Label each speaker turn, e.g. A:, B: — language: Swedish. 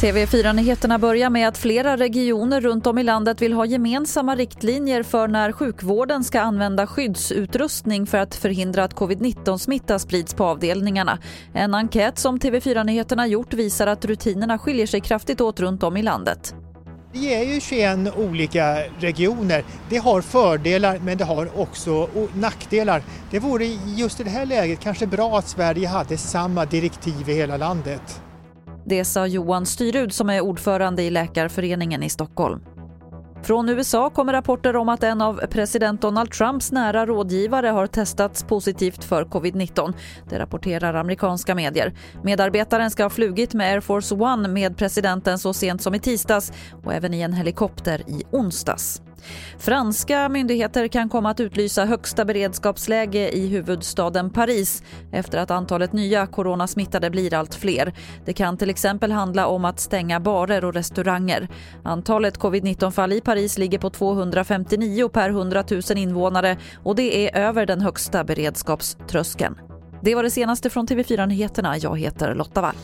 A: TV4-nyheterna börjar med att flera regioner runt om i landet vill ha gemensamma riktlinjer för när sjukvården ska använda skyddsutrustning för att förhindra att covid-19-smitta sprids på avdelningarna. En enkät som TV4-nyheterna gjort visar att rutinerna skiljer sig kraftigt åt runt om i landet.
B: Vi är ju 21 olika regioner. Det har fördelar men det har också nackdelar. Det vore just i det här läget kanske bra att Sverige hade samma direktiv i hela landet.
A: Det sa Johan Styrud som är ordförande i Läkarföreningen i Stockholm. Från USA kommer rapporter om att en av president Donald Trumps nära rådgivare har testats positivt för covid-19. Det rapporterar amerikanska medier. Medarbetaren ska ha flugit med Air Force One med presidenten så sent som i tisdags och även i en helikopter i onsdags. Franska myndigheter kan komma att utlysa högsta beredskapsläge i huvudstaden Paris efter att antalet nya coronasmittade blir allt fler. Det kan till exempel handla om att stänga barer och restauranger. Antalet covid-19-fall i Paris ligger på 259 per 100 000 invånare och det är över den högsta beredskapströskeln. Det var det senaste från TV4 Nyheterna. Jag heter Lotta Wall.